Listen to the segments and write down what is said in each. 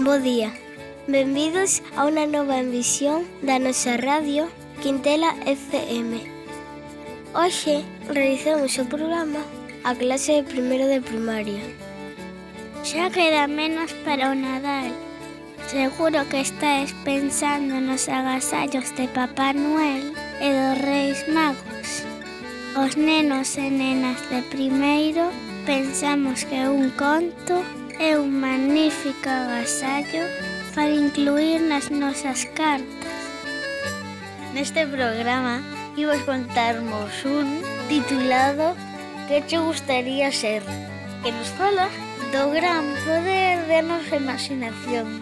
Bo día. Benvidos a unha nova emisión da nosa radio Quintela FM. Hoxe realizamos o programa a clase de primeiro de primaria. Xa queda menos para o Nadal. Seguro que estáis pensando nos agasallos de Papá Noel e dos Reis Magos. Os nenos e nenas de primeiro pensamos que un conto É un magnífico agasallo para incluir nas nosas cartas. Neste programa imos contarmos un titulado Que che gustaría ser? Que nos fala do gran poder de nosa imaginación.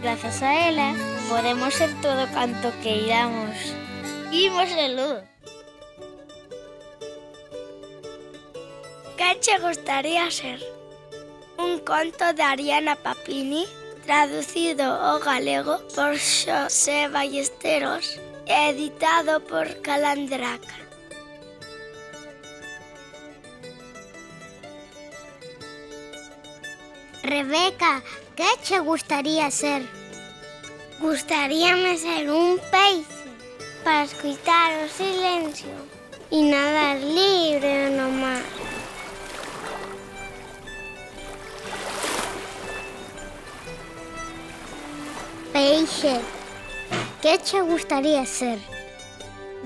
Grazas a ela podemos ser todo canto queiramos. Imos de luz. Que che gustaría ser? Un conto de Ariana Papini traducido ao galego por Xosé Ballesteros editado por Calandraca. Rebeca, que che gustaría ser? Gustaríame ser un peixe para escutar o silencio e nadar libre no mar. Ángel, que che gustaría ser?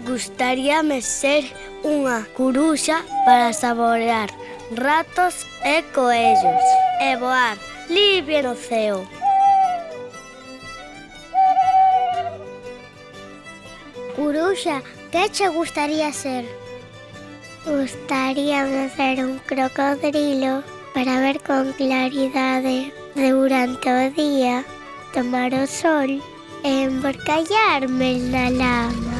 Gustaríame ser unha curuxa para saborear ratos e coellos e voar libre no ceo. Curuxa, que che gustaría ser? Gustaríame ser un crocodrilo para ver con claridade durante o día. Tomar o sol e emborcallarme na lama.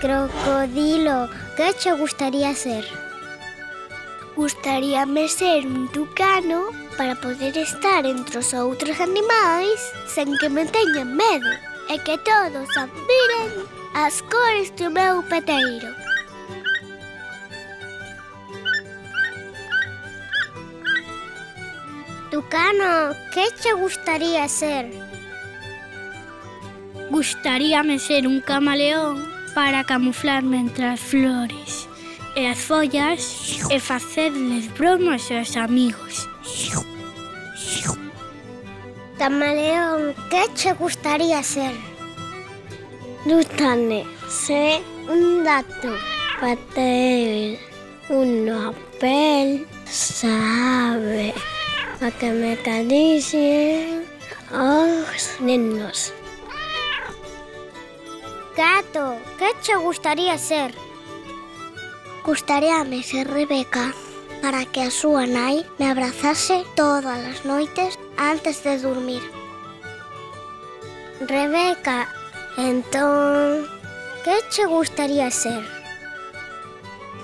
Crocodilo, que che gustaría ser? Gustaríame ser un tucano para poder estar entre os outros animais sen que me teñan medo e que todos admiren as cores do meu peteiro. Tucano, que che gustaría ser? Gustaríame ser un camaleón para camuflarme entre as flores e as follas e facerles bromas aos amigos. Camaleón, que che gustaría ser? Gústame ser un dato para ter unha pel sabe para que me acaricien os nenos. Gato, que che gustaría ser? Gustaríame ser Rebeca para que a súa nai me abrazase todas as noites antes de dormir. Rebeca, entón, que che gustaría ser?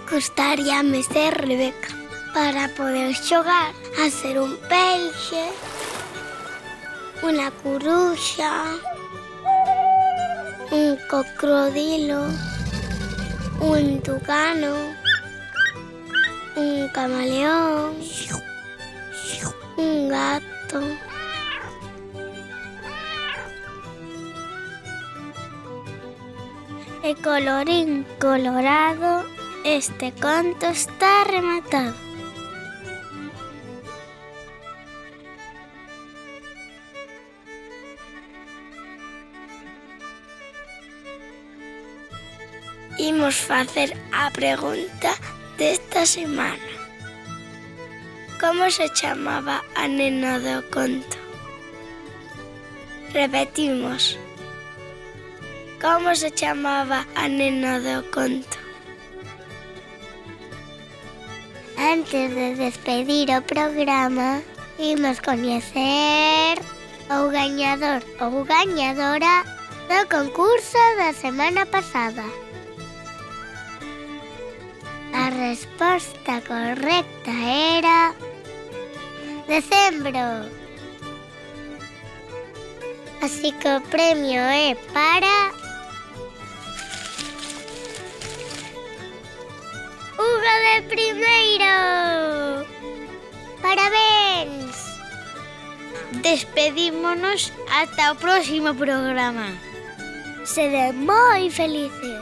Gustaríame ser Rebeca para poder xogar a ser un peixe, unha curuxa, un cocodrilo, un tucano, un camaleón, un gato. E colorín colorado, este conto está rematado. imos facer a pregunta desta semana. Como se chamaba a nena do conto? Repetimos. Como se chamaba a nena do conto? Antes de despedir o programa, imos coñecer o gañador ou gañadora do concurso da semana pasada. A resposta correcta era decembro. Así que o premio é para Arriba de primeiro! Parabéns! Despedímonos ata o próximo programa. Sede moi felices.